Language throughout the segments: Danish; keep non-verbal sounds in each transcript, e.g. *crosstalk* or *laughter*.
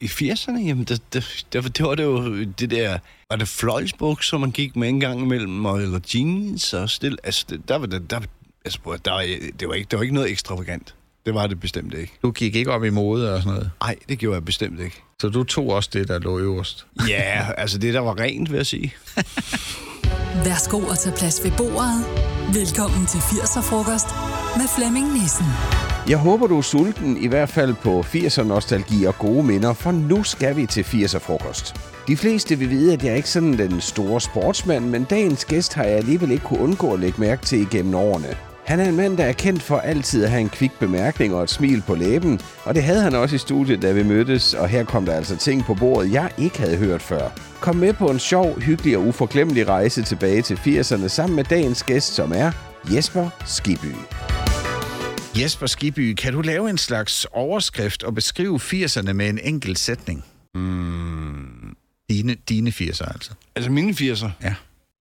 I 80'erne, jamen, der, der, der, det var det jo det der... Var det fløjlsbukser, man gik med en gang imellem, og, eller jeans og stil? Altså, det, der var det... Der, altså, der, var- det, var ikke, det var ikke noget ekstravagant. Det var det bestemt ikke. Du gik ikke op i mode og sådan noget. Nej, det gjorde jeg bestemt ikke. Så du tog også det, der lå øverst. Ja, altså det, der var rent, vil jeg sige. *laughs* Værsgo at tage plads ved bordet. Velkommen til 80'er-frokost med Flemming Nissen. Jeg håber, du er sulten, i hvert fald på 80'er nostalgi og gode minder, for nu skal vi til 80'er frokost. De fleste vil vide, at jeg ikke er sådan den store sportsmand, men dagens gæst har jeg alligevel ikke kunne undgå at lægge mærke til igennem årene. Han er en mand, der er kendt for altid at have en kvik bemærkning og et smil på læben, og det havde han også i studiet, da vi mødtes, og her kom der altså ting på bordet, jeg ikke havde hørt før. Kom med på en sjov, hyggelig og uforglemmelig rejse tilbage til 80'erne sammen med dagens gæst, som er Jesper Skiby. Jesper Skiby, kan du lave en slags overskrift og beskrive 80'erne med en enkelt sætning? Mm. Dine, dine 80'er altså. Altså mine 80'er? Ja.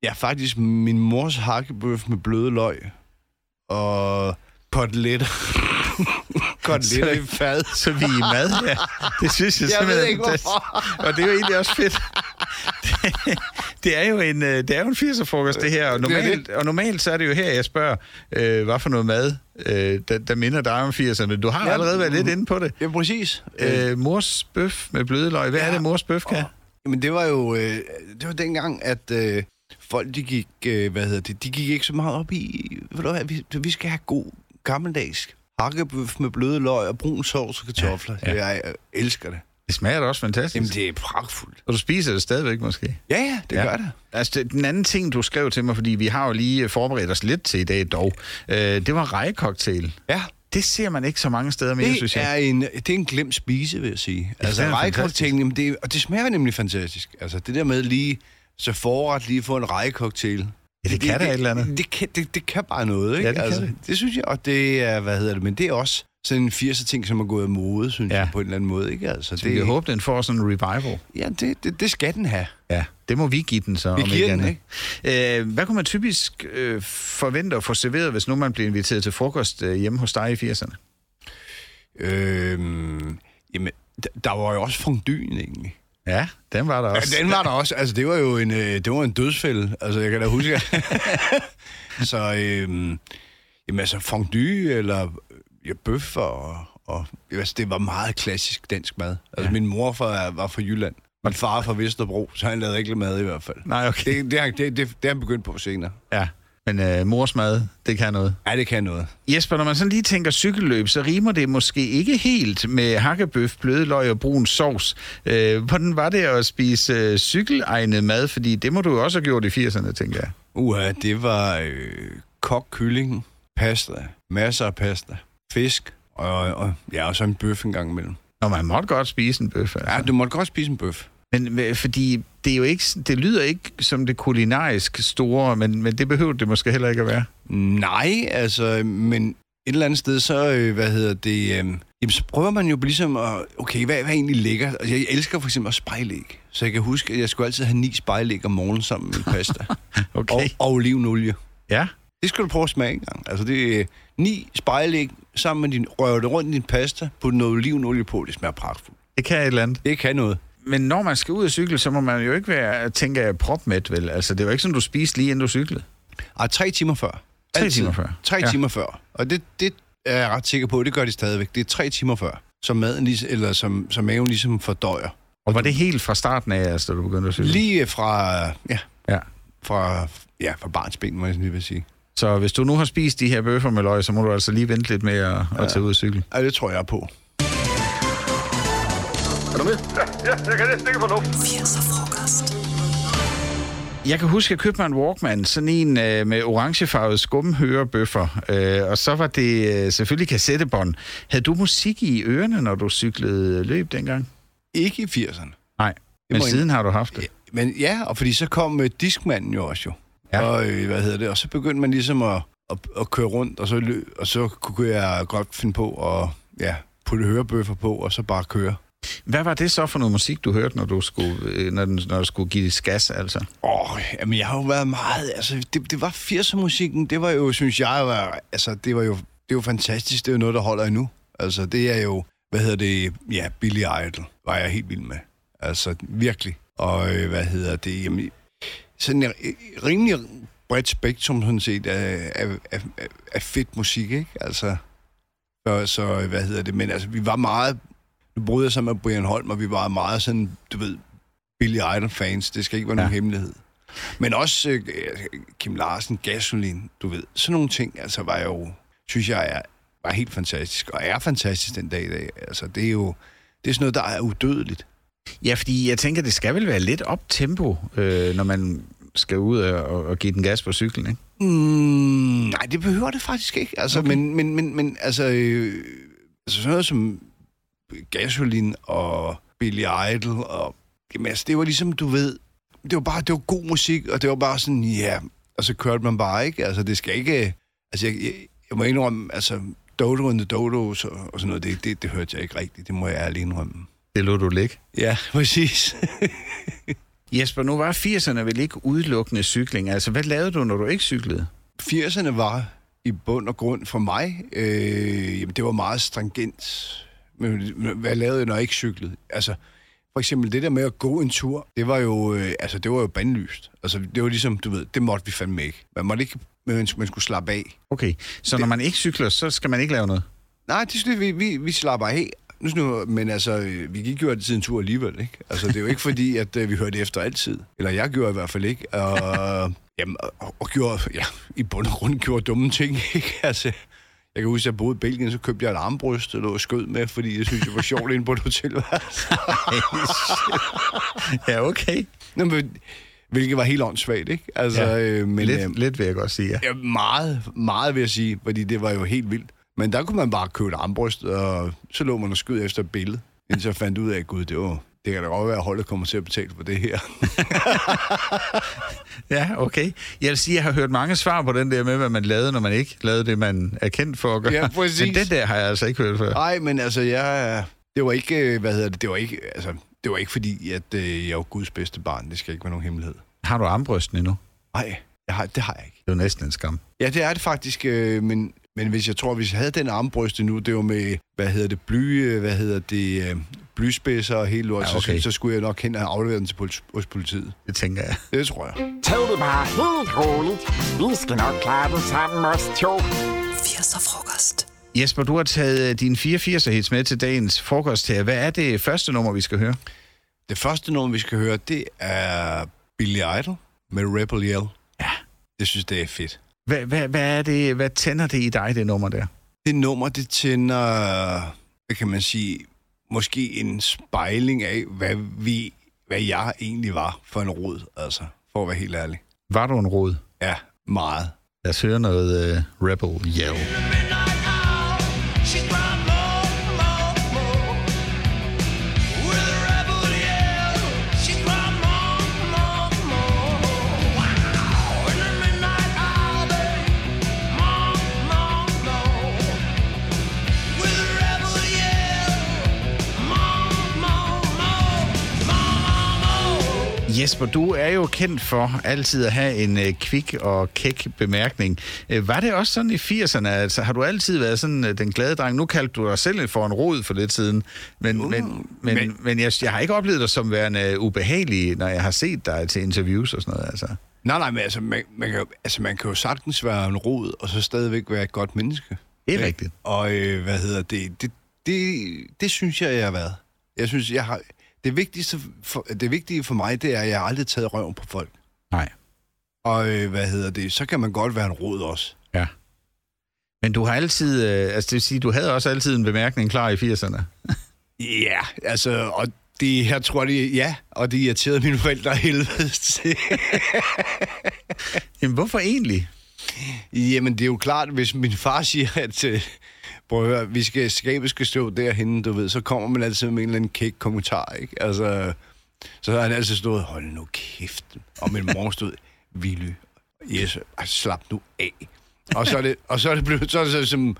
Ja, faktisk min mors hakkebøf med bløde løg. Og koteletter. *laughs* koteletter i fad. Så vi er i mad, ja. Det synes jeg, Jeg simpelthen... ved ikke, hvorfor. Og det er jo egentlig også fedt. *laughs* Det, er jo en, øh, det er jo en 80'er-frokost, det her. Og er normalt, og normalt så er det jo her, jeg spørger, øh, hvad for noget mad, øh, der, der minder dig om 80'erne. Du har Ja, allerede været lidt inde på det. Ja, præcis. Øh, mors bøf med bløde løg. Hvad ja. er det, mors bøf kan? Men det var jo øh, det var dengang, at øh, folk de gik, øh, hvad hedder det, de gik ikke så meget op i, ved du hvad, vi, vi skal have god gammeldags hakkebøf med bløde løg og brun sovs og kartofler. Ja. ja. Jeg, jeg elsker det. Det smager da også fantastisk. Jamen, det er pragtfuldt. Og du spiser det stadigvæk måske? Ja, ja, det Ja. gør det. Altså, det, den anden ting, du skrev til mig, fordi vi har jo lige forberedt os lidt til i dag dog, øh, det var rejecocktail. Ja. Det ser man ikke så mange steder mere, synes Det jeg. er, en, det er en glemt spise, vil jeg sige. Altså, det rejecocktail, jamen, det, og det smager nemlig fantastisk. Altså, det der med lige så forret lige få en rejecocktail. Ja, det kan da et eller andet. Det, det, kan, det, det kan bare noget, ikke? Ja, det kan altså, det. det synes jeg, og det er, hvad hedder det, men det er også sådan en 80'er ting, som er gået af mode, synes Ja. jeg, på en eller anden måde, ikke? Altså, Så vi kan håbe, den får sådan en revival. Ja, det, det, det skal den have. Ja, det må vi give den så. Vi om giver ikke den, andet. Øh, hvad kunne man typisk øh, forvente at få serveret, hvis nu man bliver inviteret til frokost øh, hjemme hos dig i 80'erne? Øhm, jamen, der, der var jo også fondyen, egentlig. Ja, den var der også. Ja, den var der også. Altså, det var jo en, øh, det var en dødsfælde. Altså, jeg kan da huske. *laughs* *laughs* så, øhm, jamen, altså, fondue eller ja, bøf og, og altså, det var meget klassisk dansk mad. Altså, Ja. min mor var, var fra Jylland. Min far er fra Vesterbro, så han lavede ikke mad i hvert fald. Nej, okay. Det, det, det, det, det er han begyndt på senere. Ja, men øh, mors mad, det kan noget. Ja, det kan noget. Jesper, når man sådan lige tænker cykelløb, så rimer det måske ikke helt med hakkebøf, bløde løg og brun sovs. Øh, hvordan var det at spise øh, cykelegnet mad? Fordi det må du jo også have gjort i 80'erne, tænker jeg. Uha, det var øh, kylling, pasta, masser af pasta, fisk, og, og ja, og så en bøf en gang imellem. Når man måtte godt spise en bøf, altså. Ja, du måtte godt spise en bøf. Men fordi det, er jo ikke, det lyder ikke som det kulinarisk store, men, men det behøver det måske heller ikke at være. Nej, altså, men et eller andet sted, så, øh, hvad hedder det, øh, jamen, så prøver man jo ligesom at, okay, hvad, hvad er egentlig lækker? Altså, jeg elsker for eksempel at spejlæg. Så jeg kan huske, at jeg skulle altid have ni spejlæg om morgenen sammen med pasta. *laughs* Okay. og, og olivenolie. Ja, Det skal du prøve at smage en gang. Altså, det er ni spejlæg sammen med din, det rundt i din pasta, putte noget olivenolie på, det smager pragtfuldt. det kan et eller andet. Det kan noget. Men når man skal ud og cykle, så må man jo ikke være, tænker jeg, propmæt, vel? Altså, det er jo ikke sådan, du spiser lige inden du cyklede. Ej, tre timer før. Tre Altid. timer før? Tre Ja. ja. timer før. Og det, det er jeg ret sikker på, det gør de stadigvæk. Det er tre timer før, som maden, ligesom, eller som, som maven ligesom fordøjer. Og var det helt fra starten af, altså, da du begyndte at cykle? Lige fra, ja, Ja. fra, ja, fra barnsben, må jeg lige vil sige. Så hvis du nu har spist de her bøffer med løg, så må du altså lige vente lidt med at, at tage ud og cykle. Ja, det tror jeg på. Er du med? Ja, ja jeg kan næsten ikke få luft. 80'er frokost. Jeg kan huske, at jeg købte mig en Walkman, sådan en øh, med orangefarvede skumhørebøffer, øh, og så var det øh, selvfølgelig kassettebånd. Havde du musik i ørerne, når du cyklede løb dengang? Ikke i 80'erne. Nej, men siden har du haft det. Ja, men ja, og fordi så kom uh, diskmanden jo også jo. Ja. Og øh, hvad hedder det? Og så begyndte man ligesom at, at, at køre rundt, og så, lø, og så kunne jeg godt finde på at ja, putte hørebøffer på, og så bare køre. Hvad var det så for noget musik, du hørte, når du skulle, øh, når, den, når du skulle give det gas, altså? Åh, oh, jamen jeg har jo været meget, altså det, det var 80'er musikken, det var jo, synes jeg, var, altså det var jo, det var fantastisk, det er jo noget, der holder endnu. Altså det er jo, hvad hedder det, ja, Billy Idol. var jeg helt vild med. Altså, virkelig. Og øh, hvad hedder det? Jamen, sådan en rimelig bredt spektrum, sådan set, af, af, af, af- fedt musik, ikke? Altså, så, så, hvad hedder det? Men altså, vi var meget... Nu boede jeg sammen med Brian Holm, og vi var meget sådan, du ved, Billy Idol-fans. Det skal ikke være ja. Ja. nogen hemmelighed. Men også øh, Kim Larsen, Gasolin, du ved. Sådan nogle ting, altså, var jo, synes jeg, er, var helt fantastisk. Og er fantastisk den dag i dag. Altså, det er jo... Det er sådan noget, der er udødeligt. Ja, fordi jeg tænker, det skal vel være lidt op tempo, øh, når man skal ud og, og give den gas på cyklen, ikke? Mm, nej, det behøver det faktisk ikke. Altså, okay. men, men, men, men altså, øh, altså sådan noget som Gasolin og Billy Idol, og, jamen, altså, det var ligesom, du ved, det var bare, det var god musik, og det var bare sådan, ja, og så kørte man bare, ikke? Altså, det skal ikke, altså, jeg, jeg, jeg må indrømme, altså, Dodo and the Dodos og, og sådan noget, det, det, det hørte jeg ikke rigtigt, det må jeg ærligt indrømme. Det lå du ligge. Ja, præcis. *laughs* Jesper, nu var 80'erne vel ikke udelukkende cykling. Altså, hvad lavede du, når du ikke cyklede? 80'erne var i bund og grund for mig, øh, jamen det var meget stringent. Men hvad lavede jeg, når jeg ikke cyklede? Altså, for eksempel det der med at gå en tur, det var jo, øh, altså, det var jo bandlyst. Altså, det var ligesom, du ved, det måtte vi fandme ikke. Man måtte ikke, men man skulle slappe af. Okay, så når man ikke cykler, så skal man ikke lave noget? Nej, det synes vi, vi, vi slapper af. Nu, nu, men altså, øh, vi gik jo altid en tur alligevel, ikke? Altså, det er jo ikke fordi, at øh, vi hørte efter altid. Eller jeg gjorde i hvert fald ikke. Og, *laughs* jamen, og, og gjorde, ja, i bund og grund gjorde dumme ting, *laughs* ikke? Altså, jeg kan huske, at jeg boede i Belgien, så købte jeg et armbrøst, og lå skød med, fordi jeg synes, det var sjovt inde på et hotelværelse. *laughs* ja, okay. Nå, men, hvilket var helt åndssvagt, ikke? Altså, Ja, øh, men, øh, lidt, lidt vil jeg godt sige, ja. Ja, meget, meget vil jeg sige, fordi det var jo helt vildt. Men der kunne man bare købe et armbryst, og så lå man og skød efter et billede, indtil jeg fandt ud af, at gud, det, var, det kan da godt være, at holdet kommer til at betale for det her. *laughs* Ja, okay. Jeg vil sige, jeg har hørt mange svar på den der med, hvad man lavede, når man ikke lavede det, man er kendt for at gøre. Ja, præcis. Men det der har jeg altså ikke hørt før. Nej, men altså, jeg, det var ikke, øh, hvad hedder det, det var ikke, altså, det var ikke fordi, at øh, jeg var Guds bedste barn. Det skal ikke være nogen hemmelighed. Har du armbrysten endnu? Nej, jeg har, det har jeg ikke. Det er jo næsten en skam. Ja, det er det faktisk, øh, men, men hvis jeg tror, hvis jeg havde den armbryste nu, det var med, hvad hedder det, bly, øh, hvad hedder det, øh, blyspidser og hele lort, Ja, okay. så, så skulle jeg nok hen og aflevere den til politi- hos politiet. Det tænker jeg. Det tror jeg. Tag det bare helt roligt. Vi skal nok klare det sammen, os to. 80'er frokost. Jesper, du har taget øh, din 84 hits med til dagens frokost her. Hvad er det første nummer, vi skal høre? Det første nummer, vi skal høre, det er Billy Idol med Rebel Yell. Ja. Det synes det er fedt. Hvad, hvad, hvad, er det, hvad tænder det i dig, det nummer der? Det nummer, det tænder, hvad kan man sige, måske en spejling af, hvad vi, hvad jeg egentlig var for en rod, altså, for at være helt ærlig. Var du en rod? Ja, meget. Lad os høre noget uh, Rebel Yell. Jesper, du er jo kendt for altid at have en øh, kvik og kæk bemærkning. Øh, var det også sådan i 80'erne? Altså, har du altid været sådan øh, den glade dreng? Nu kaldte du dig selv for en rod for lidt siden, men, uh, men, men, men, men jeg, jeg har ikke oplevet dig som værende ubehagelig, når jeg har set dig til interviews og sådan noget. Altså. Nej, nej, men altså man, man, kan, jo- altså, man kan jo sagtens være en rod, og så stadigvæk være et godt menneske. Det er Ikke? rigtigt. Og øh, hvad hedder det? Det, det? det synes jeg, jeg har været. Jeg synes, jeg har... Det vigtigste for, det vigtige for mig, det er, at jeg har aldrig taget røven på folk. Nej. Og øh, hvad hedder det? Så kan man godt være en rod også. Ja. Men du har altid, øh, altså det vil sige, du havde også altid en bemærkning klar i 80'erne. *laughs* Ja, altså, og det, jeg tror, det ja, og det irriterede mine forældre helvede til. *laughs* Jamen, hvorfor egentlig? Jamen, det er jo klart, hvis min far siger, at øh, prøv at høre, vi skal, skabet skal stå derhenne, du ved, så kommer man altid med en eller anden kæk kommentar, ikke? Altså, så har han altid stået, hold nu kæft. Og min mor stod, Willy, yes, slap nu af. Og så er det, og så er det blevet så, det så som,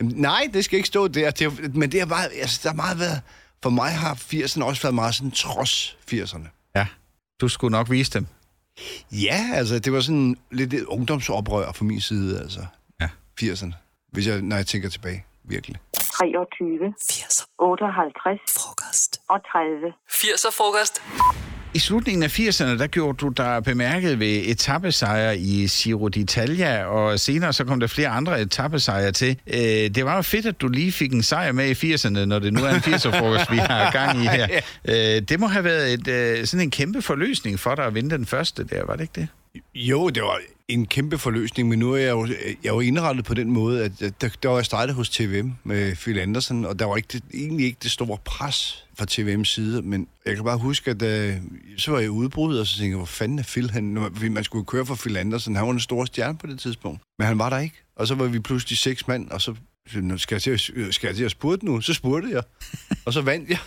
jamen, nej, det skal ikke stå der. Det men det er bare, altså, der har meget været, for mig har 80'erne også været meget sådan trods 80'erne. Ja, du skulle nok vise dem. Ja, altså, det var sådan lidt et ungdomsoprør fra min side, altså. Ja. 80'erne. Hvis jeg, når jeg tænker tilbage, virkelig. 23, 80'er 58 frokost. og 30. 80'er frokost. I slutningen af 80'erne, der gjorde du dig bemærket ved etappesejre i Giro d'Italia, og senere så kom der flere andre etappesejre til. Øh, det var jo fedt, at du lige fik en sejr med i 80'erne, når det nu er en 80'er-frokost, vi har gang i her. *laughs* Øh, det må have været et, øh, sådan en kæmpe forløsning for dig at vinde den første der, var det ikke det? Jo, det var en kæmpe forløsning, men nu er jeg jo, jeg er jo indrettet på den måde, at der, der var jeg startet hos TVM med Phil Andersen, og der var ikke det, egentlig ikke det store pres fra TVM's side, men jeg kan bare huske, at uh, så var jeg udbrud, og så tænkte jeg, hvor fanden er Phil? Han, fordi man skulle køre for Phil Andersen, han var en stor stjerne på det tidspunkt, men han var der ikke. Og så var vi pludselig seks mand, og så "Nå, skal jeg til at, skal jeg til at spurte nu? Så spurgte jeg, *laughs* og så vandt jeg.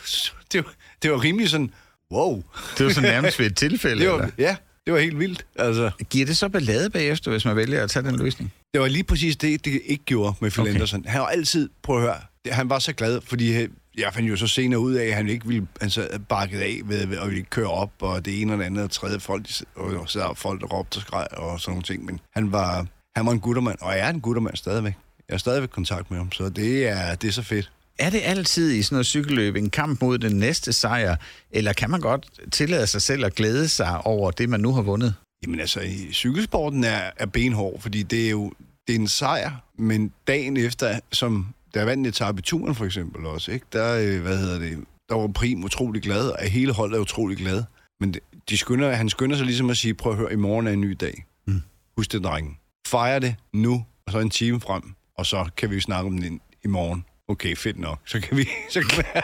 Det var, det var rimelig sådan, wow. Det var så nærmest ved et tilfælde, *laughs* Det var, eller? ja, det var helt vildt. Altså. Giver det så ballade bagefter, hvis man vælger at tage den løsning? Det var lige præcis det, det ikke gjorde med Phil Okay. Anderson. Han var altid, prøv at høre, han var så glad, fordi øh, jeg fandt jo så senere ud af, at han ikke ville han sad bakket af ved, ved at ville køre op, og det ene og det andet og tredje folk, og så folk, der råbte og skreg og sådan nogle ting. Men han var, han var en guttermand, og jeg er en guttermand stadigvæk. Jeg har stadigvæk kontakt med ham, så det er, det er så fedt. Er det altid i sådan noget cykelløb en kamp mod den næste sejr, eller kan man godt tillade sig selv at glæde sig over det, man nu har vundet? Jamen altså, i cykelsporten er, er benhård, fordi det er jo det er en sejr, men dagen efter, som der vandt etape turen for eksempel også, ikke? der, øh, hvad hedder det, der var Prim utrolig glad, og hele holdet er utrolig glad. Men de skynder, han skynder sig ligesom at sige, prøv at høre, i morgen er en ny dag. Mm. Husk det, drengen. Fejr det nu, og så en time frem, og så kan vi snakke om det i morgen. Okay, fedt nok. Så kan vi... *laughs* Så kan vi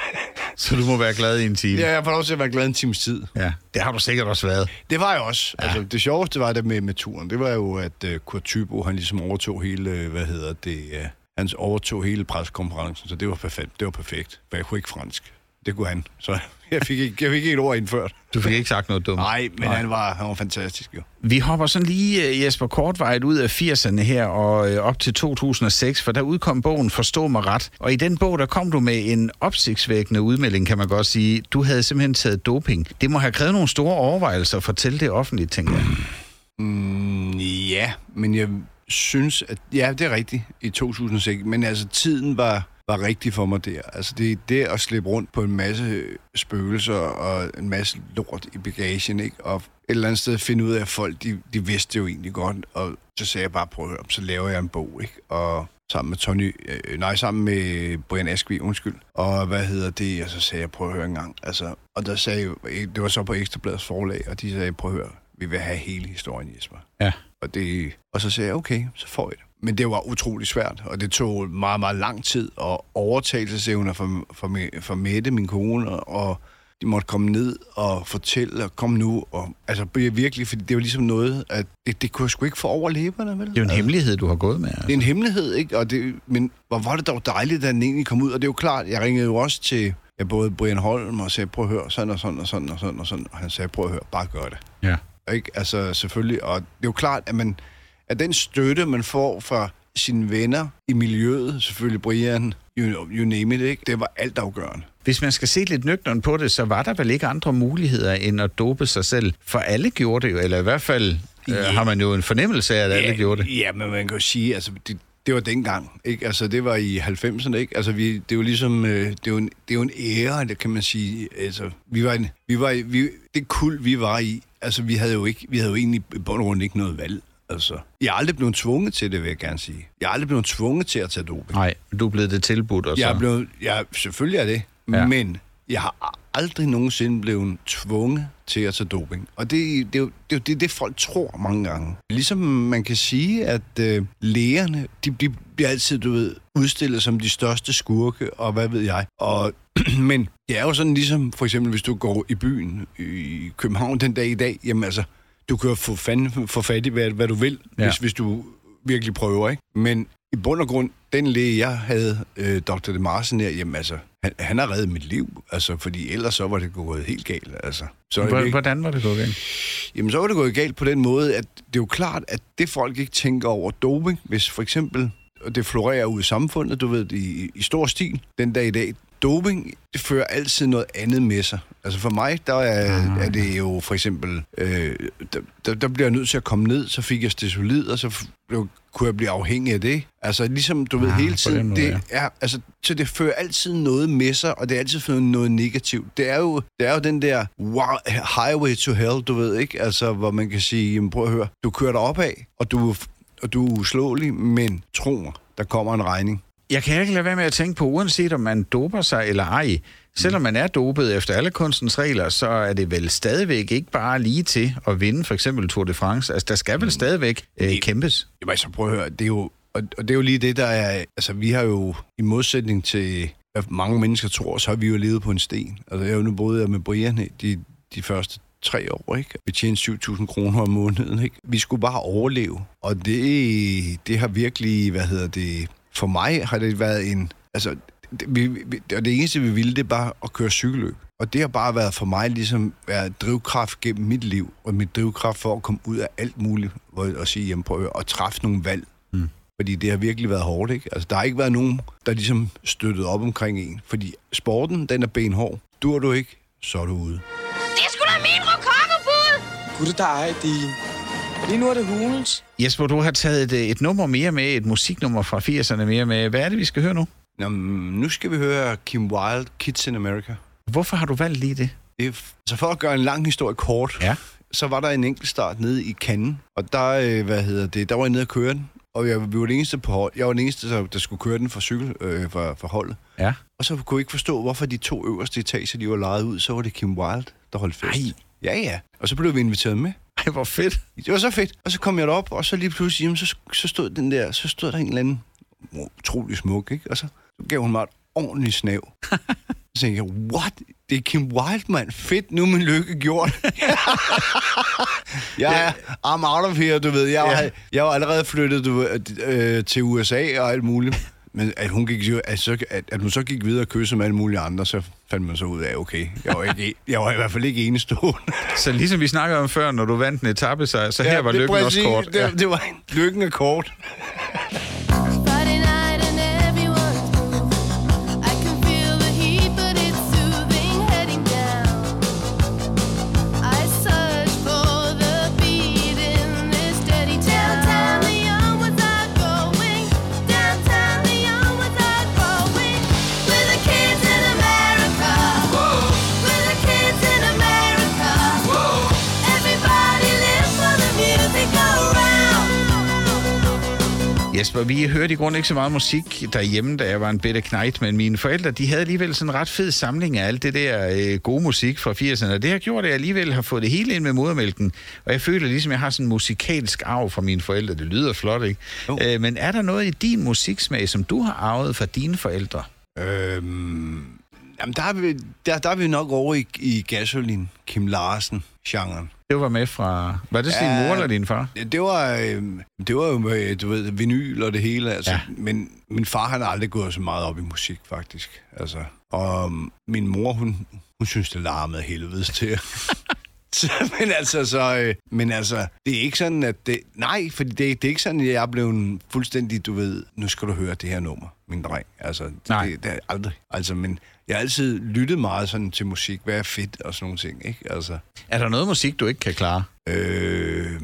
Så du må være glad i en time. ja, jeg får lov til at være glad en times tid. ja. Det har du sikkert også været. Det var jeg også. Ja. Altså, det sjoveste var det med, med turen. Det var jo, at uh, Kurt Tybo, han ligesom overtog hele, øh, hvad hedder det, uh, han overtog hele preskonferencen, så det var perfekt. Det var perfekt, for jeg kunne ikke fransk. Det kunne han. Så *laughs* jeg fik ikke, jeg fik ikke et ord indført. Du fik ikke sagt noget dumt. Nej, men Nej. Han, var, han var fantastisk jo. Vi hopper sådan lige, øh, Jesper, kortvejt ud af 80'erne her og øh, op til 2006, for der udkom bogen Forstå mig ret. Og i den bog, der kom du med en opsigtsvækkende udmelding, kan man godt sige. Du havde simpelthen taget doping. Det må have krævet nogle store overvejelser at fortælle det offentligt, tænker jeg. Mm, ja, men jeg synes, at ja, det er rigtigt i 2006, men altså tiden var, var rigtig for mig der. Altså det, det at slippe rundt på en masse spøgelser og en masse lort i bagagen, ikke? Og et eller andet sted finde ud af, at folk, de, de vidste jo egentlig godt, og så sagde jeg bare, prøv at høre, så laver jeg en bog, ikke? Og sammen med Tony, øh, nej, sammen med Brian Askvi, undskyld. Og hvad hedder det? Og så sagde jeg, prøv at høre en gang. Altså, og der sagde jo, det var så på Ekstrabladets forlag, og de sagde, prøv at høre, vi vil have hele historien, Jesper. Ja. Og, det, og så sagde jeg, okay, så får jeg det. Men det var utrolig svært, og det tog meget, meget lang tid, og overtagelsesevner for, for, for Mette, min kone, og de måtte komme ned og fortælle, og kom nu, og altså virkelig, fordi det var ligesom noget, at det, det kunne jeg sgu ikke få over læberne, vel? Det er jo en hemmelighed, du har gået med. Altså. Det er en hemmelighed, ikke? Og det, men hvor var det dog dejligt, at den egentlig kom ud. Og det er jo klart, jeg ringede jo også til ja, både Brian Holm og sagde, prøv at høre, sådan og sådan og sådan og sådan og sådan. Og han sagde, prøv at høre, bare gør det. Ja. Ikke? Altså selvfølgelig, og det er jo klart, at, man, at den støtte, man får fra sine venner i miljøet, selvfølgelig Brian, you, you name it, ikke? det var altafgørende. Hvis man skal se lidt nøgteren på det, så var der vel ikke andre muligheder end at dope sig selv. For alle gjorde det jo, eller i hvert fald øh, har man jo en fornemmelse af, at alle gjorde det. Ja, men man kan jo sige, altså, det, det var dengang, ikke? Altså, det var i 90'erne, ikke? Altså, vi, det er jo ligesom, øh, det er jo en, det er jo en ære, det kan man sige. Altså, vi var, en, vi var, vi, det kul, vi var i, altså, vi havde jo ikke, vi havde jo egentlig i bund og grund ikke noget valg. Altså, jeg er aldrig blevet tvunget til det, vil jeg gerne sige. Jeg er aldrig blevet tvunget til at tage doping. Nej, du er blevet det tilbudt, og så... Jeg er blevet, jeg, selvfølgelig er det, Ja. men jeg har aldrig nogensinde blevet tvunget til at tage doping. Og det, det, jo, det er det, det, folk tror mange gange. Ligesom man kan sige, at øh, lægerne, de, de bliver altid, du ved, udstillet som de største skurke, og hvad ved jeg. Og, *clears throat* men det er jo sådan ligesom, for eksempel, hvis du går i byen i København den dag i dag, jamen altså, du kan få, fanden, få fat i, hvad, hvad du vil, Ja. hvis, hvis du virkelig prøver, ikke? Men i bund og grund, den læge, jeg havde, øh, Dr. De Marsen her, jamen altså, han, han har reddet mit liv, altså, fordi ellers så var det gået helt galt, altså. Så, Hvor- ikke- Hvordan var det gået galt? Jamen, så var det gået galt på den måde, at det er jo klart, at det folk ikke tænker over doping, hvis for eksempel og det florerer ud i samfundet, du ved, i, i stor stil den dag i dag, doping, fører altid noget andet med sig. Altså for mig, der er, er det jo for eksempel, øh, der, der, bliver jeg nødt til at komme ned, så fik jeg stesolid, og så blev, kunne jeg blive afhængig af det. Altså ligesom, du ved, Ah, hele tiden, måde, det er, altså, så det fører altid noget med sig, og det er altid noget negativt. Det er jo, det er jo den der wow, highway to hell, du ved ikke, altså hvor man kan sige, jamen, prøv at høre, du kører dig opad, og du, og du er uslåelig, men tro mig, der kommer en regning. Jeg kan ikke lade være med at tænke på, uanset om man doper sig eller ej, selvom man er dopet efter alle kunstens regler, så er det vel stadigvæk ikke bare lige til at vinde for eksempel Tour de France. Altså, der skal vel stadigvæk øh, kæmpes. Jamen altså, prøv at høre, det er jo, og, og det er jo lige det, der er, altså vi har jo, i modsætning til, hvad mange mennesker tror, så har vi jo levet på en sten. Altså jeg har jo nu boet med Brian de, de første tre år, ikke? Vi tjente 7.000 kroner om måneden, ikke? Vi skulle bare overleve, og det, det har virkelig, hvad hedder det, for mig har det været en, altså, det, vi, vi, og det eneste, vi ville, det er bare at køre cykelløb. Og det har bare været for mig ligesom været drivkraft gennem mit liv, og mit drivkraft for at komme ud af alt muligt, og, og sige, jamen prøv at høre, og træffe nogle valg. Mm. Fordi det har virkelig været hårdt, ikke? Altså, der har ikke været nogen, der ligesom støttede op omkring en. Fordi sporten, den er benhård. Dur du ikke, så er du ude. Det er sgu da min rokokobud! Gud, der er din. Lige nu er det hulens. Jesper, du har taget et, et nummer mere med, et musiknummer fra 80'erne mere med. Hvad er det, vi skal høre nu? Nå, nu skal vi høre Kim Wilde, Kids in America. Hvorfor har du valgt lige det? Det er, f- så for at gøre en lang historie kort, Ja. så var der en enkelt start nede i Cannes, og der, øh, hvad hedder det, der var jeg nede og køre den, og jeg, vi var den eneste på hold. Jeg var den eneste, der, der skulle køre den for cykel, øh, for, for holdet. Ja. Og så kunne jeg ikke forstå, hvorfor de to øverste etager, de var lejet ud, så var det Kim Wilde, der holdt fest. Ej. Ja, ja. Og så blev vi inviteret med. Ej, hvor fedt. Det var så fedt. Og så kom jeg derop, og så lige pludselig, jamen, så, så stod den der, så stod der en eller anden utrolig smuk, ikke? Og så, gav hun mig et ordentligt snav. *laughs* så tænkte jeg, what? Det er Kim Wilde, mand. Fedt, nu er min lykke gjort. *laughs* jeg er I'm out of here, du ved. Jeg var, Ja. jeg var allerede flyttet du, øh, til USA og alt muligt. Men at hun, gik, at, så, at, at hun så gik videre og kysse med alle mulige andre, så fandt man så ud af, okay, jeg var, ikke, jeg var i hvert fald ikke enestående. Så ligesom vi snakkede om før, når du vandt en etape, så, så her var lykken også præcis- kort. Det, det var lykken er kort. Jesper, vi hørte i grunden ikke så meget musik derhjemme, da jeg var en bitte knægt, men mine forældre, de havde alligevel sådan en ret fed samling af alt det der øh, gode musik fra 80'erne. Og det har gjort, at jeg alligevel har fået det hele ind med modermælken. Og jeg føler ligesom, at jeg har sådan en musikalsk arv fra mine forældre. Det lyder flot, ikke? Jo. Øh, men er der noget i din musiksmag, som du har arvet fra dine forældre? Øhm, jamen, der er, vi, der, der er vi nok over i, i gasolin, Kim Larsen-genren. Det var med fra... Var det din Ja. mor eller din far? Det var, øhm, det var jo med, du ved, vinyl og det hele, altså. Ja. Ja. Men min far, han har aldrig gået så meget op i musik, faktisk. Altså, og øhm, min mor, hun, hun synes, det larmede helvedes til. *laughs* *laughs* Men altså, så, øh, men altså, det er ikke sådan, at det... Nej, for det, det er ikke sådan, at jeg er blevet fuldstændig, du ved, nu skal du høre det her nummer, min dreng. Altså, Nej. det, det er aldrig. Altså, men jeg har altid lyttet meget sådan til musik, hvad er fedt og sådan nogle ting, ikke? Altså, Er der noget musik, du ikke kan klare? Øh,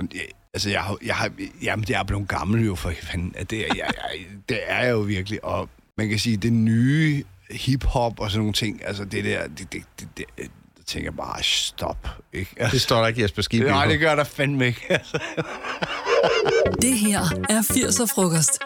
det- altså, jeg, har- jeg, har, jamen, jeg er blevet gammel jo, for fanden. Det er, jeg, jeg, det er jeg jo virkelig. Og man kan sige, det nye hip-hop og sådan nogle ting, altså det der, det, det, det, det tænker bare, stop. Ikke? Det Altså, står der ikke Jesper Skibby nej, på. det gør der fandme ikke. Altså. Det her er 80'er frokost.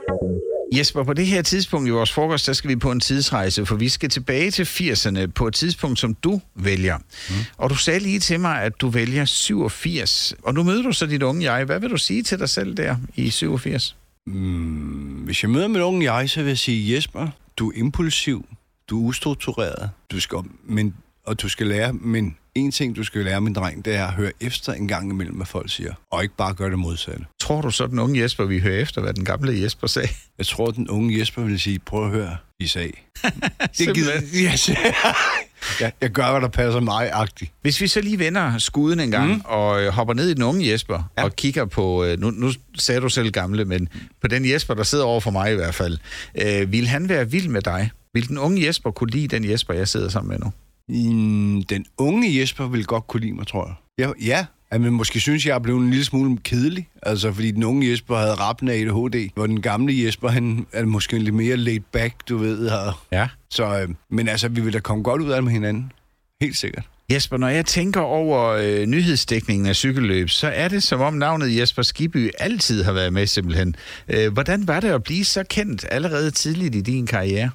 Jesper, på det her tidspunkt i vores frokost, der skal vi på en tidsrejse, for vi skal tilbage til 80'erne på et tidspunkt, som du vælger. Mm. Og du sagde lige til mig, at du vælger 87. Og nu møder du så dit unge jeg. Hvad vil du sige til dig selv der i 87? Mm, hvis jeg møder min unge jeg, så vil jeg sige, Jesper, du er impulsiv, du er ustruktureret, du skal, men, og du skal lære, men en ting, du skal lære, min dreng, det er at høre efter en gang imellem, hvad folk siger, og ikke bare gøre det modsatte. Tror du så, den unge Jesper, vi hører efter, hvad den gamle Jesper sagde? Jeg tror, den unge Jesper vil sige, prøv at høre, I sag. *laughs* det gider yes. *laughs* jeg, jeg gør, hvad der passer mig-agtigt. Hvis vi så lige vender skuden en gang mm. og øh, hopper ned i den unge Jesper ja. og kigger på, øh, nu, nu sagde du selv gamle, men på den Jesper, der sidder over for mig i hvert fald, øh, vil han være vild med dig? Vil den unge Jesper kunne lide den Jesper, jeg sidder sammen med nu? Mm, den unge Jesper vil godt kunne lide mig, tror jeg. Ja, ja. Han vil måske synes, jeg er blevet en lille smule kedelig. Altså, fordi den unge Jesper havde rappen af ADHD, hvor den gamle Jesper, han er måske lidt mere laid back, du ved. Her. Ja. Så, øh, men altså, vi vil da komme godt ud af det med hinanden. Helt sikkert. Jesper, når jeg tænker over øh, nyhedsdækningen af cykelløb, så er det som om navnet Jesper Skiby altid har været med simpelthen. Øh, hvordan var det at blive så kendt allerede tidligt i din karriere?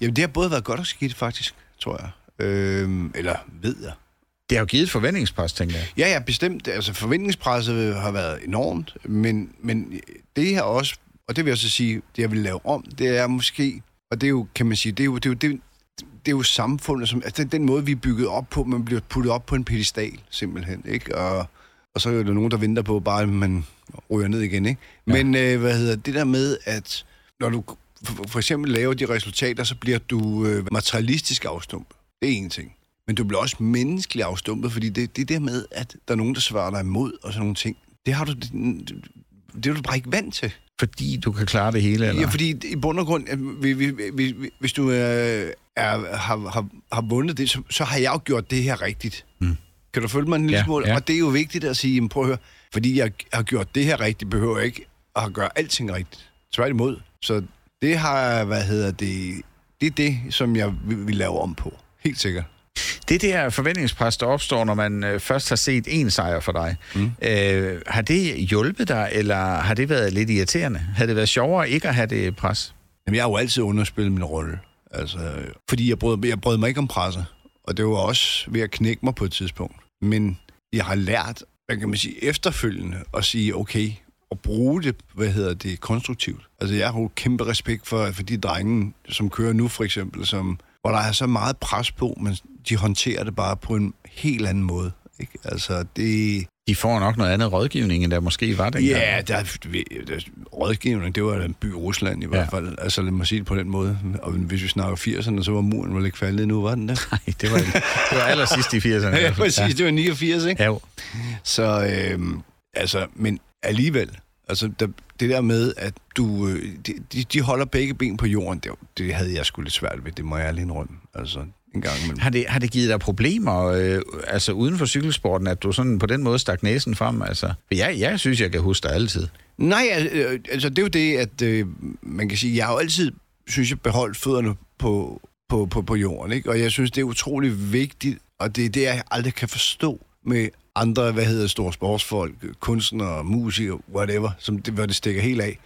Jamen, det har både været godt og skidt, faktisk, tror jeg. Øh, eller ved jeg. Det har jo givet et forventningspres, tænker jeg. Ja, ja, bestemt. Altså, forventningspresset har været enormt, men, men det her også, og det vil jeg så sige, det jeg vil lave om, det er måske, og det er jo, kan man sige, det er jo, det er jo, det det er jo samfundet, som, altså den, den måde, vi er bygget op på, man bliver puttet op på en pedestal, simpelthen, ikke? Og, og så er der nogen, der venter på, bare at man ryger ned igen, ikke? Ja. Men, øh, hvad hedder det der med, at når du for, for eksempel laver de resultater, så bliver du øh, materialistisk afstumpet. Det er en ting. Men du bliver også menneskeligt afstumpet, fordi det, det der med, at der er nogen, der svarer dig imod og sådan nogle ting, det har du, det, det er du bare ikke vant til. Fordi du kan klare det hele, eller? Ja, fordi i bund og grund, hvis du øh, er, har, har, har vundet det, så, så har jeg jo gjort det her rigtigt. Mm. Kan du følge mig en lille Ja, smule? ja. Og det er jo vigtigt at sige, jamen, prøv at høre, fordi jeg har gjort det her rigtigt, behøver jeg ikke at gøre alting rigtigt. Tværtimod. Så det har, hvad hedder det, det er det, som jeg vil, vil lave om på. Helt sikkert. Det der forventningspres, der opstår, når man øh, først har set en sejr for dig, mm. øh, har det hjulpet dig, eller har det været lidt irriterende? Har det været sjovere ikke at have det pres? Jamen, jeg har jo altid underspillet min rolle. Altså, fordi jeg brød, jeg brød mig ikke om presset. Og det var også ved at knække mig på et tidspunkt. Men jeg har lært, hvad kan man sige, efterfølgende at sige, okay, og bruge det, hvad hedder det, konstruktivt. Altså, jeg har jo kæmpe respekt for, for de drenge, som kører nu, for eksempel, som, hvor der er så meget pres på, men de håndterer det bare på en helt anden måde. Ikke? Altså, det... De får nok noget andet rådgivning, end der måske var dengang. Ja, der, der, rådgivning, det var en by i Rusland i hvert Ja. fald. Altså lad mig sige det på den måde. Og hvis vi snakker 80'erne, så var muren vel ikke faldet endnu, var den der? *laughs* Nej, det var, det var allersidst i 80'erne. *laughs* Ja, præcis. Det var 89, ikke? Ja, jo. Så, øhm, altså, men alligevel, altså der, det der med, at du, øh, de, de- de holder begge ben på jorden, det, det havde jeg sgu lidt svært ved, det må jeg ærligt indrømme. Altså, en gang imellem. Har det, har det givet dig problemer, øh, altså uden for cykelsporten, at du sådan på den måde stak næsen frem? Altså, jeg, jeg synes, jeg kan huske dig altid. Nej, øh, altså det er jo det, at øh, man kan sige, jeg har jo altid, synes jeg, beholdt fødderne på, på, på, på jorden, ikke? Og jeg synes, det er utrolig vigtigt, og det er det, jeg aldrig kan forstå med andre, hvad hedder store sportsfolk, kunstnere, musikere, whatever, som det, hvor det stikker helt af.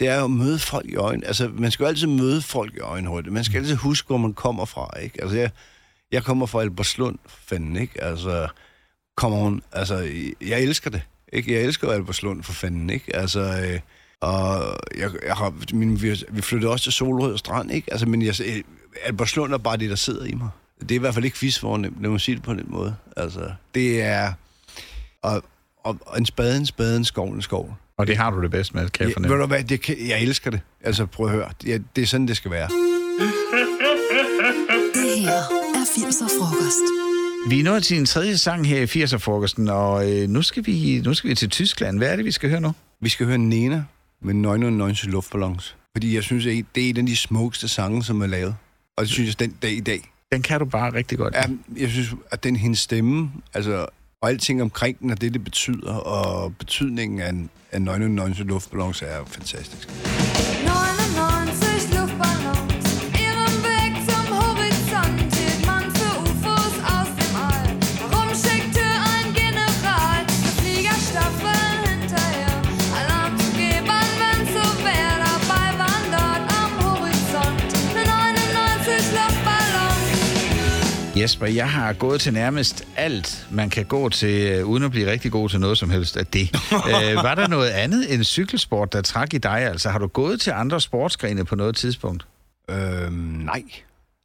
Det er jo at møde folk i øjnene. Altså, man skal jo altid møde folk i øjenhøjde. Man skal altid huske, hvor man kommer fra, ikke? Altså, jeg, jeg kommer fra Alberslund, fanden, ikke? Altså, kommer hun, altså, jeg elsker det, ikke? Jeg elsker Alberslund, for fanden, ikke? Altså, øh, og jeg, jeg har, min, vi, vi flyttede også til Solrød Strand, ikke? Altså, men jeg, øh, Alberslund er bare det, der sidder i mig. Det er i hvert fald ikke fisfornemt, lad mig sige det på den måde. Altså, det er, og, og, og en spade, en spade, en skov, en skov. Og det har du det bedst med, kan jeg Ja, fornemme. ved du hvad, det kan, jeg elsker det. Altså, prøv at høre. Det, det er sådan, det skal være. Det her er 80'er frokost. Vi er nået til en tredje sang her i 80'er-frokosten, og øh, nu, skal vi, nu skal vi til Tyskland. Hvad er det, vi skal høre nu? Vi skal høre Nena med 99 luftballons. Fordi jeg synes, det er en af de smukkeste sange, som er lavet. Og det synes jeg, den dag i dag. Den kan du bare rigtig godt. Ja, jeg synes, at den hendes stemme, altså, og alting omkring den, og det, det betyder, og betydningen af, en- af 99 luftballons er fantastisk. Jesper, jeg har gået til nærmest alt, man kan gå til, øh, uden at blive rigtig god til noget som helst af det. *laughs* øh, var der noget andet end cykelsport, der trak i dig? Altså, har du gået til andre sportsgrene på noget tidspunkt? Øhm, nej,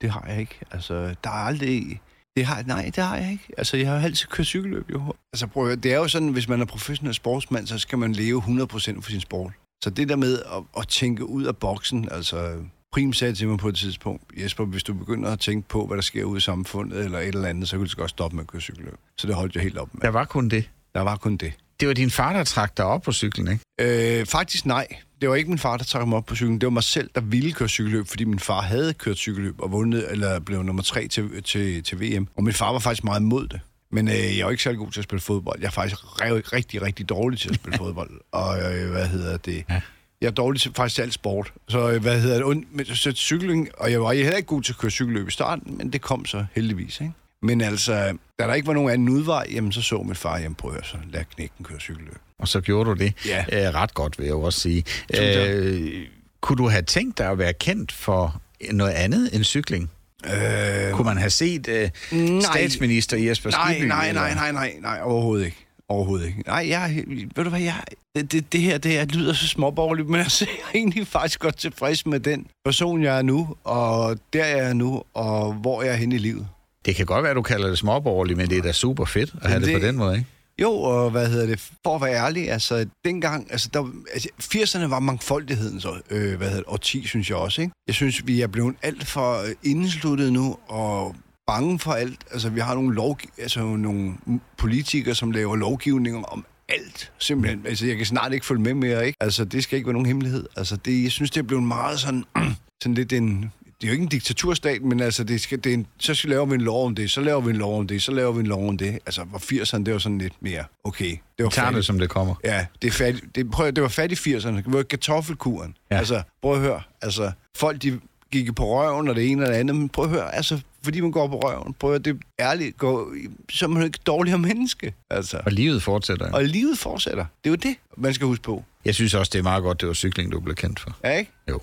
det har jeg ikke. Altså, der er aldrig... Det har, nej, det har jeg ikke. Altså, jeg har altid kørt cykelløb, jo. Altså, prøv at, høre, det er jo sådan, hvis man er professionel sportsmand, så skal man leve 100% for sin sport. Så det der med at, at tænke ud af boksen, altså... Prim sagde til mig på et tidspunkt, Jesper, hvis du begynder at tænke på, hvad der sker ude i samfundet, eller et eller andet, så kan du godt stoppe med at køre cykelløb. Så det holdt jeg helt op med. Der var kun det. Der var kun det. Det var din far, der trak dig op på cyklen, ikke? Øh, faktisk nej. det var ikke min far, der trak mig op på cyklen. Det var mig selv, der ville køre cykelløb, fordi min far havde kørt cykelløb og vundet, eller blev nummer tre til, til, til VM. Og min far var faktisk meget imod det. Men øh, jeg var ikke særlig god til at spille fodbold. Jeg er faktisk rev, rigtig, rigtig dårlig til at spille *laughs* fodbold. Og øh, hvad hedder det? Ja. Jeg er dårlig til faktisk alt sport. Så øh, hvad hedder det? Und, men, så cykling, og jeg var heller ikke god til at køre cykelløb i starten, men det kom så heldigvis, ikke? Men altså, da der ikke var nogen anden udvej, jamen så så min far, jamen prøv at så lad knækken køre cykelløb. Og så gjorde du det. Ja. Æ, ret godt, vil jeg jo også sige. Øh, kunne du have tænkt dig at være kendt for noget andet end cykling? Øh, Kunne man have set øh, Nej. statsminister Jesper nej, Skibby? nej, eller- nej, nej, nej, nej, overhovedet ikke. Overhovedet ikke. Nej, jeg, ved du hvad, jeg, det, det, her, det her lyder så småborgerligt, men *laughs* altså, jeg er egentlig faktisk godt tilfreds med den person, jeg er nu, og der jeg er nu, og hvor jeg er henne i livet. Det kan godt være, du kalder det småborgerligt, men det er da super fedt at have det, det- på den måde, ikke? Jo, og hvad hedder det, for at være ærlig, altså dengang, altså, der, altså 80'erne var mangfoldigheden så, øh, hvad hedder det, og 10, synes jeg også, ikke? Jeg synes, vi er blevet alt for øh, indesluttet nu, og bange for alt. Altså, vi har nogle, lov, altså, nogle politikere, som laver lovgivninger om alt, simpelthen. Altså, jeg kan snart ikke følge med mere, ikke? Altså, det skal ikke være nogen hemmelighed. Altså, det, jeg synes, det er blevet meget sådan, *clears throat* sådan lidt en... Det er jo ikke en diktaturstat, men altså, det skal, det er en, så laver vi en lov om det, så laver vi en lov om det, så laver vi en lov om det. Altså, hvor 80'erne, det var sådan lidt mere, okay, det var Tager det, som det kommer. Ja, det er færdigt. Det, prøv, det var fat i 80'erne. Det var kartoffelkuren. Ja. Altså, prøv at høre. Altså, folk, de gik på røven og det ene og det andet, men prøv at høre, altså, fordi man går på røven, prøv at høre, det er ærligt, går, så er man ikke dårligere menneske. Altså. Og livet fortsætter. Og livet fortsætter. Det er jo det, man skal huske på. Jeg synes også, det er meget godt, det var cykling, du blev kendt for. Ja, ikke? Jo.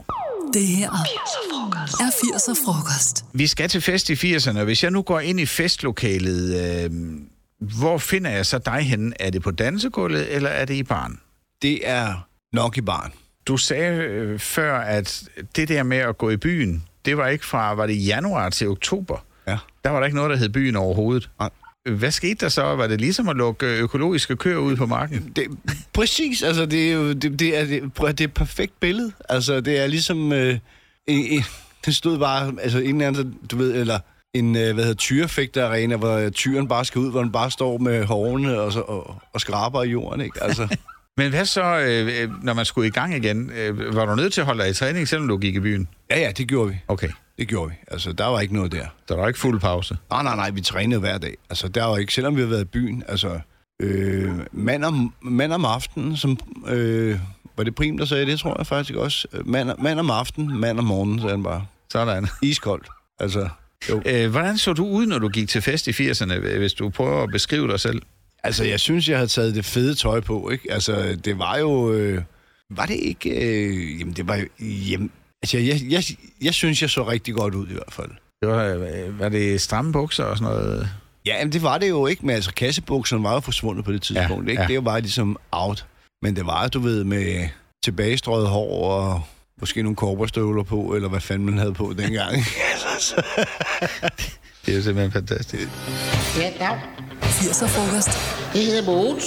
Det her er 80'er frokost. Vi skal til fest i 80'erne, og hvis jeg nu går ind i festlokalet, øh, hvor finder jeg så dig henne? Er det på dansegulvet, eller er det i baren? Det er nok i barn. Du sagde øh, før, at det der med at gå i byen, det var ikke fra, var det januar til oktober? Ja. Der var der ikke noget, der hed byen overhovedet. Nej. Hvad skete der så? Var det ligesom at lukke økologiske køer ud på marken? Det, præcis, altså det er jo det, det er, det, prøv, det er et perfekt billede. Altså det er ligesom, øh, en, en, *laughs* det stod bare, altså en eller anden, du ved, eller en, øh, hvad hedder, tyrefægterarena, hvor tyren bare skal ud, hvor den bare står med hårene og, så, og, og skraber i jorden, ikke? Altså, Men hvad så, øh, når man skulle i gang igen? Øh, var du nødt til at holde dig i træning, selvom du gik i byen? ja, ja, det gjorde vi. Okay, Det gjorde vi. Altså, der var ikke noget der. der var ikke fuld pause. Nej, nej, nej, vi trænede hver dag. Altså, der var ikke, selvom vi havde været i byen, altså, øh, mand, om, mand om aftenen, som, øh, var det Prim, der sagde det, tror jeg faktisk også. Øh, Mand, mand om aftenen, mand om morgenen, sagde han bare. Sådan. Iskoldt. Altså, jo. Øh, hvordan så du ud, når du gik til fest i 80'erne, hvis du prøver at beskrive dig selv? Altså, jeg synes, jeg havde taget det fede tøj på, ikke? Altså, det var jo... Øh, var det ikke... Øh, jamen, det var jo... Jamen, altså, jeg, jeg, jeg synes, jeg så rigtig godt ud i hvert fald. Det var, øh, var det stramme bukser og sådan noget? Ja, men det var det jo ikke, men altså, kassebukserne var jo forsvundet på det tidspunkt, Ja, ikke? ja. Det var ligesom out. Men det var, du ved, med tilbagestrøget hår og måske nogle korperstøvler på, eller hvad fanden man havde på dengang. altså, *laughs* Det er jo simpelthen fantastisk. Ja, dag. 80'er frokost. Det hedder Mogens.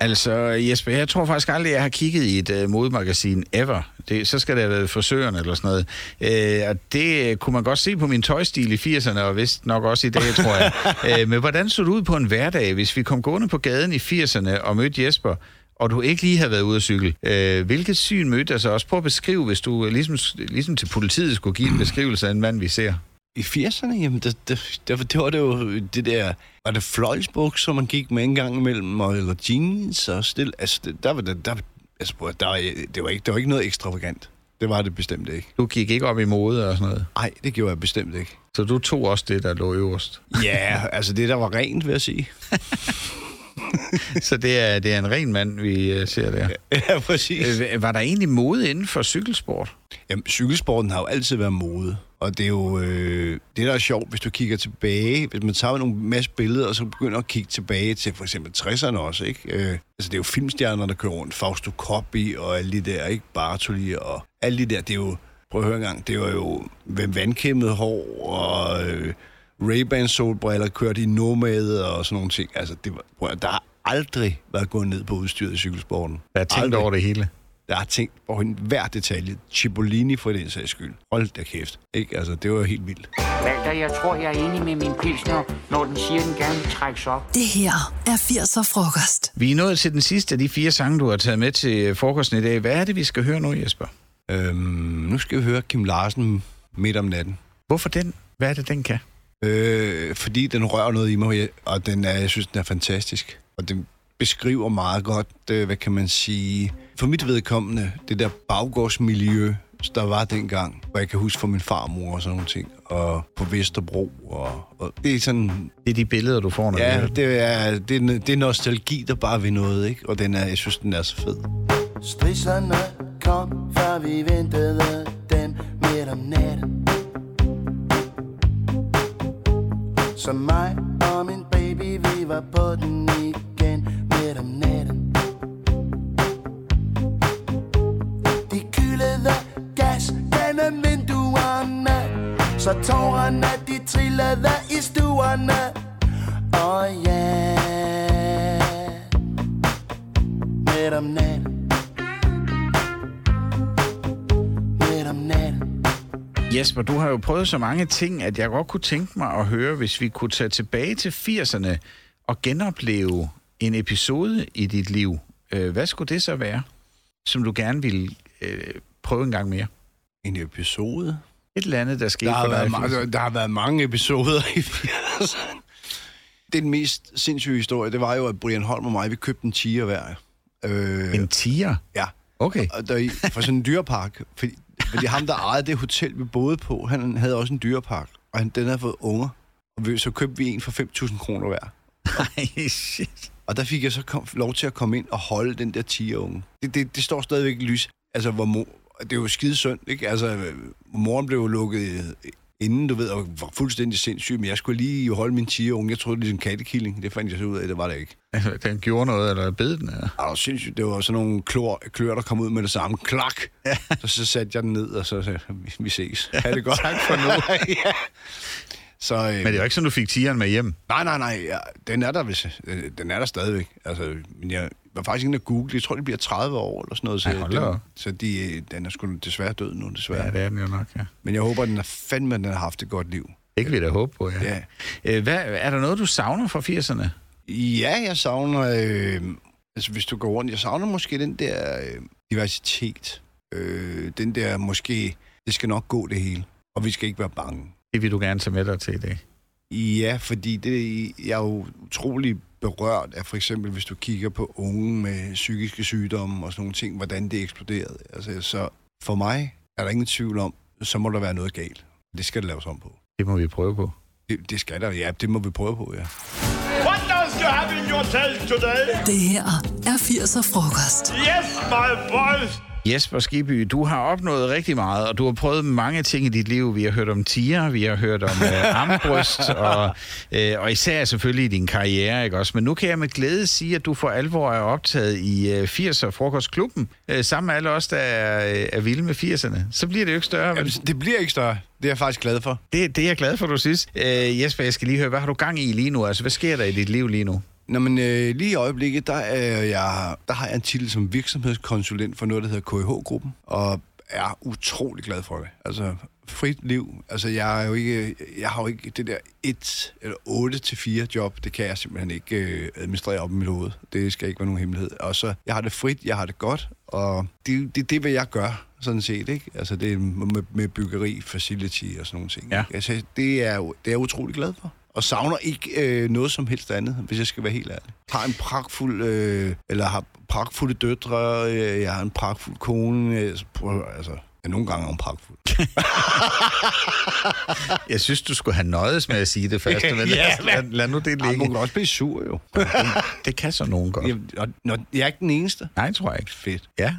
Altså, Jesper, jeg tror faktisk aldrig, jeg har kigget i et uh, modemagasin ever. Det, så skal det have været frisøren eller sådan noget. Uh, og det uh, kunne man godt se på min tøjstil i 80'erne, og vist nok også i dag, tror jeg. uh, *laughs* men hvordan så det ud på en hverdag, hvis vi kom gående på gaden i 80'erne og mødte Jesper, og du ikke lige havde været ude at cykle? Uh, hvilket syn mødte jeg så også? Prøv at beskrive, hvis du uh, ligesom, ligesom til politiet skulle give en beskrivelse af en mand, vi ser. I 80'erne, jamen, det, det, det, det var det jo det der... Var det fløjlsbukser, man gik med en gang imellem, og, eller jeans og stil? Altså, det, der var det... Der, altså, der, var- det, var ikke, det var ikke noget ekstravagant. Det var det bestemt ikke. Du gik ikke op i mode og sådan noget. Nej, det gjorde jeg bestemt ikke. Så du tog også det, der lå øverst. Ja, altså det, der var rent, vil jeg sige. *laughs* Så det er, det er en ren mand, vi uh, ser der. Ja, præcis. Øh, Var der egentlig mode inden for cykelsport? Jamen, cykelsporten har jo altid været mode. Og det er jo øh, det, der er sjovt, hvis du kigger tilbage. Hvis man tager nogle masse billeder, og så begynder at kigge tilbage til for eksempel 60'erne også, ikke? Øh, altså, det er jo filmstjerner, der kører rundt. Fausto Coppi og alle de der, ikke? Bartoli og alle de der. Det er jo, prøv at høre en gang, det var jo vandkæmmet hår og øh, Ray-Ban solbriller kørt i nomad og sådan nogle ting. Altså, det var, prøv, at- der har aldrig været gået ned på udstyret i cykelsporten. Der er tænkt Aldrig. over det hele. Jeg har tænkt på en hver detalje. Cipollini for den sags skyld. Hold da kæft. Ikke? Altså, det var helt vildt. Walter, jeg tror, jeg er enig med min pilsner, når den siger, den gerne vil trækkes op. Det her er 80'er frokost. Vi er nået til den sidste af de fire sange, du har taget med til frokosten i dag. Hvad er det, vi skal høre nu, Jesper? Øhm, nu skal vi høre Kim Larsen midt om natten. Hvorfor den? Hvad er det, den kan? Øh, fordi den rører noget i mig, og den er, jeg synes, den er fantastisk. Og den beskriver meget godt, øh, hvad kan man sige, for mit vedkommende, det der baggårdsmiljø, der var dengang, hvor jeg kan huske fra min farmor og sådan nogle ting, og på Vesterbro, og, og det er sådan... Det er de billeder, du får, når Ja, det er, det, er, det er nostalgi, der bare vil noget, ikke? Og den er, jeg synes, den er så fed. Strisserne kom, før vi ventede den midt om natten. Så mig og min baby, vi var på den igen så tårerne de trillede i stuerne. Og ja, midt om natten. Midt om natten. Jesper, du har jo prøvet så mange ting, at jeg godt kunne tænke mig at høre, hvis vi kunne tage tilbage til 80'erne og genopleve en episode i dit liv. Øh, Hvad skulle det så være, som du gerne ville øh, prøve en gang mere? En episode? Et eller andet, der skete Der har, for dig. været i mange, 80'erne. der har været mange episoder i 80'erne. Den mest sindssyge historie, det var jo, at Brian Holm og mig, vi købte en tiger hver. Øh, En tiger? Ja. Okay. Og der, for sådan en dyrepark. Fordi, fordi ham, der ejede det hotel, vi boede på, han havde også en dyrepark. Og han, den havde fået unger. Og vi, så købte vi en for 5.000 kroner hver. *laughs* Ej, shit. Og der fik jeg så kom, lov til at komme ind og holde den der tigerunge. Det, det, det står stadigvæk lys. Altså, hvor mor, det er jo skide synd, ikke? Altså, øh, moren blev jo lukket inden, du ved, og var fuldstændig sindssyg, men jeg skulle lige holde min tigerunge. Jeg troede, det var en kattekilling. Det fandt jeg så ud af, det var det ikke. Den gjorde noget, eller bed den? Eller? Det var sindssygt. Det var sådan nogle klør, klør der kom ud med det samme. Klak! Ja. Så, så satte jeg den ned, og så sagde vi, ses. Ha' det godt. tak for nu. *laughs* ja. Så, øh, Men det er jo ikke sådan, du fik tigeren med hjem. Nej, nej, nej. Ja, den er der, hvis, øh, den er der stadigvæk. Altså, men jeg var faktisk inde at google. Jeg tror, det bliver 30 år eller sådan noget. Så, da den, så de, øh, den er sgu desværre død nu, desværre. Ja, det er den jo nok, ja. Men jeg håber, den er fandme, den har haft et godt liv. Det kan vi da håbe på, ja. Ja. Øh, Hvad, er der noget, du savner fra 80'erne? Ja, jeg savner... Øh, altså, hvis du går rundt... Jeg savner måske den der øh, diversitet. Øh, den der måske... Det skal nok gå det hele. Og vi skal ikke være bange. Det vil du gerne tage med dig til i dag. Ja, fordi det, jeg er jo utrolig berørt af for eksempel, hvis du kigger på unge med psykiske sygdomme og sådan nogle ting, hvordan det eksploderede. Altså, så for mig er der ingen tvivl om, så må der være noget galt. Det skal der laves om på. Det må vi prøve på. Det, det skal der, ja. Det må vi prøve på, ja. What does you have in your today? Det her er 80'er frokost. Yes, my boys! Jesper Skibby, du har opnået rigtig meget, og du har prøvet mange ting i dit liv. Vi har hørt om tiger, vi har hørt om øh, *laughs* armbryst, og, øh, og især selvfølgelig i din karriere, ikke også? Men nu kan jeg med glæde sige, at du for alvor er optaget i øh, 80'er Frokostklubben, øh, sammen med alle os, der er, øh, er vilde med 80'erne. Så bliver det jo ikke større. Jamen, det bliver ikke større. Det er jeg faktisk glad for. Det, det er jeg glad for, du synes. Øh, Jesper, jeg skal lige høre, hvad har du gang i lige nu? Altså, hvad sker der i dit liv lige nu? Nå, men øh, lige i øjeblikket, der, er jeg, der har jeg en titel som virksomhedskonsulent for noget, der hedder KH-gruppen, og er utrolig glad for det. Altså, frit liv. Altså, jeg, er jo ikke, jeg har jo ikke det der 1 eller 8 til 4 job. Det kan jeg simpelthen ikke øh, administrere op i mit hoved. Det skal ikke være nogen hemmelighed. Og så, jeg har det frit, jeg har det godt, og det, det, det er, hvad jeg gør sådan set, ikke? Altså, det er med, med byggeri, facility og sådan nogle ting. Ja. Altså, det er, det er jeg utrolig glad for. Og savner ikke øh, noget som helst andet, hvis jeg skal være helt ærlig. Har en pragtfuld, øh, eller har pragtfulde døtre, øh, jeg har en pragtfuld kone, øh, altså, ja, nogle gange er hun pragtfuld. *laughs* Jeg synes, du skulle have nøjes med at sige det først, men lad, lad, lad nu det ligge. hun kan også blive sur, jo. Det kan så nogen godt. Jeg, og, når, jeg er ikke den eneste. Nej, tror jeg ikke. Fedt. Ja.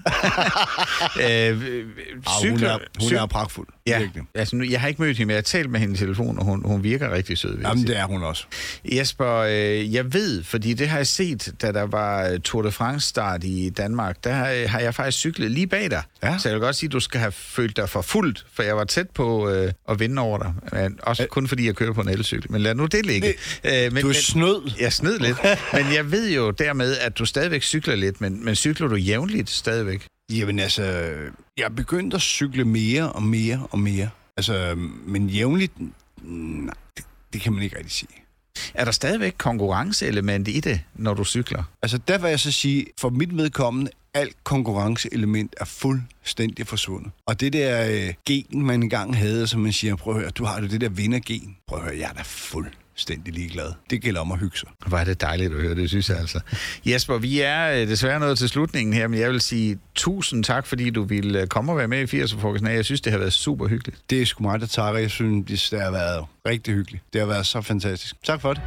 *laughs* øh, øh, Ej, hun er, hun er pragtfuld. Ja, Virkelig. altså nu, jeg har ikke mødt hende, men jeg har talt med hende i telefon, og hun, hun virker rigtig sød. Jamen, det er hun også. Jesper, øh, jeg ved, fordi det har jeg set, da der var øh, Tour de France start i Danmark, der har, har jeg faktisk cyklet lige bag dig. Ja. Så jeg vil godt sige, at du skal have følt dig for fuldt, for jeg var tæt på øh, at vinde over dig. Men også kun fordi jeg kører på en elcykel. Men lad nu det ligge. Øh, men, Du er snød. Jeg snød lidt. *laughs* men jeg ved jo dermed, at du stadigvæk cykler lidt, men, men cykler du jævnligt stadigvæk? Jamen altså, jeg er begyndt at cykle mere og mere og mere. Altså, men jævnligt, nej, det, det kan man ikke rigtig sige. Er der stadigvæk konkurrenceelement i det, når du cykler? Altså, der vil jeg så sige, for mit vedkommende, alt konkurrenceelement er fuldstændig forsvundet. Og det der øh, gen, man engang havde, som man siger, prøv at høre, du har det der vindergen. Prøv at høre, jeg er da fuldstændig ligeglad. Det gælder om at hygge sig. Er det dejligt at høre, det synes jeg altså. Jesper, vi er øh, desværre nået til slutningen her, men jeg vil sige tusind tak, fordi du ville øh, komme og være med i 80'er-frokosten. Jeg synes, det har været super hyggeligt. Det er sgu mig, der takker. Jeg synes, det har været rigtig hyggeligt. Det har været så fantastisk. Tak for det.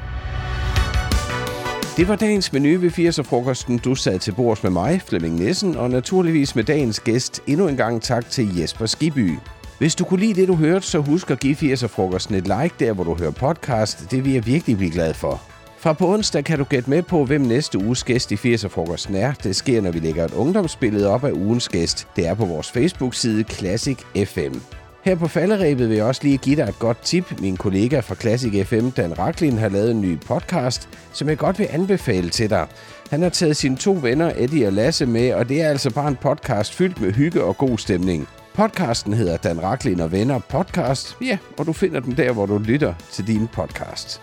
Det var dagens menu ved 80'er-frokosten. Du sad til bords med mig, Flemming Nissen, og naturligvis med dagens gæst. Endnu en gang tak til Jesper Skiby. Hvis du kunne lide det, du hørte, så husk at give 80'er-frokosten et like der, hvor du hører podcast. Det vil jeg virkelig blive glad for. Fra på onsdag kan du gætte med på, hvem næste uges gæst i 80'er-frokosten er. Det sker, når vi lægger et ungdomsbillede op af ugens gæst. Det er på vores Facebook-side Classic FM. Her på falderæbet vil jeg også lige give dig et godt tip. Min kollega fra Classic FM, Dan Raklin, har lavet en ny podcast, som jeg godt vil anbefale til dig. Han har taget sine to venner, Eddie og Lasse, med, og det er altså bare en podcast fyldt med hygge og god stemning. Podcasten hedder Dan Raklin og Venner Podcast, ja, og du finder den der, hvor du lytter til din podcast.